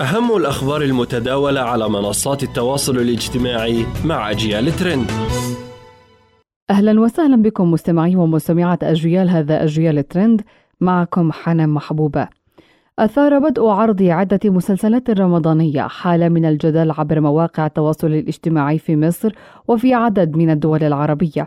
أهم الأخبار المتداولة على منصات التواصل الاجتماعي مع أجيال ترند. أهلا وسهلا بكم مستمعي ومستمعات أجيال هذا أجيال ترند. معكم حنان محبوبة أثار بدء عرض عدة مسلسلات رمضانية حالة من الجدل عبر مواقع التواصل الاجتماعي في مصر وفي عدد من الدول العربية.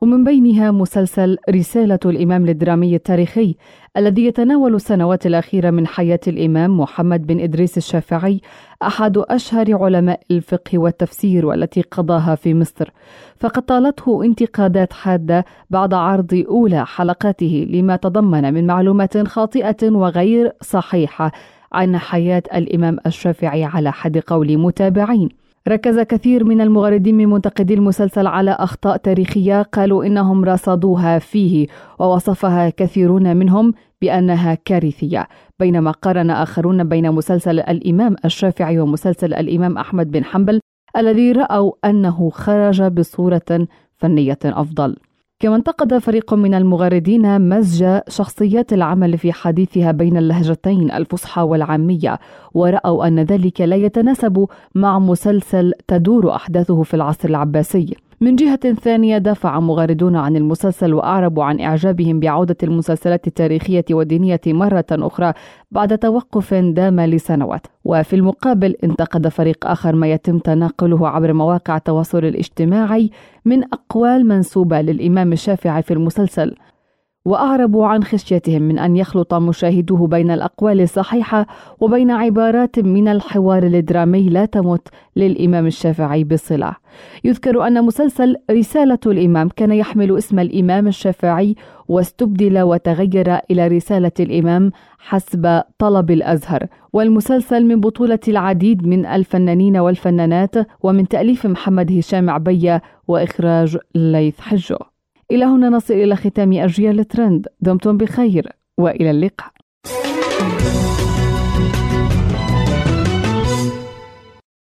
ومن بينها مسلسل رسالة الإمام الدرامي التاريخي الذي يتناول السنوات الأخيرة من حياة الإمام محمد بن إدريس الشافعي أحد أشهر علماء الفقه والتفسير والتي قضاها في مصر. فقد طالته انتقادات حادة بعد عرض أولى حلقاته لما تضمن من معلومات خاطئة وغير صحيحة عن حياة الإمام الشافعي على حد قول متابعين. ركز كثير من المغردين من منتقدي المسلسل على أخطاء تاريخية قالوا إنهم رصدوها فيه ووصفها كثيرون منهم بأنها كارثية. بينما قارن آخرون بين مسلسل الإمام الشافعي ومسلسل الإمام أحمد بن حنبل الذي رأوا أنه خرج بصورة فنية أفضل. كما انتقد فريق من المغردين مزج شخصيات العمل في حديثها بين اللهجتين الفصحى والعامية ورأوا أن ذلك لا يتناسب مع مسلسل تدور أحداثه في العصر العباسي. من جهة ثانية دافع مغردون عن المسلسل وأعربوا عن إعجابهم بعودة المسلسلات التاريخية والدينية مرة أخرى بعد توقف دام لسنوات. وفي المقابل انتقد فريق آخر ما يتم تناقله عبر مواقع التواصل الاجتماعي من أقوال منسوبة للإمام الشافعي في المسلسل. واعربوا عن خشيتهم من أن يخلط مشاهدوه بين الأقوال الصحيحة وبين عبارات من الحوار الدرامي لا تمت للإمام الشافعي بصلة. يذكر أن مسلسل رسالة الإمام كان يحمل اسم الإمام الشافعي واستبدل وتغير إلى رسالة الإمام حسب طلب الأزهر، والمسلسل من بطولة العديد من الفنانين والفنانات ومن تأليف محمد هشام عبية وإخراج ليث حجه. إلى هنا نصل إلى ختام أجيال ترند دمتم بخير وإلى اللقاء.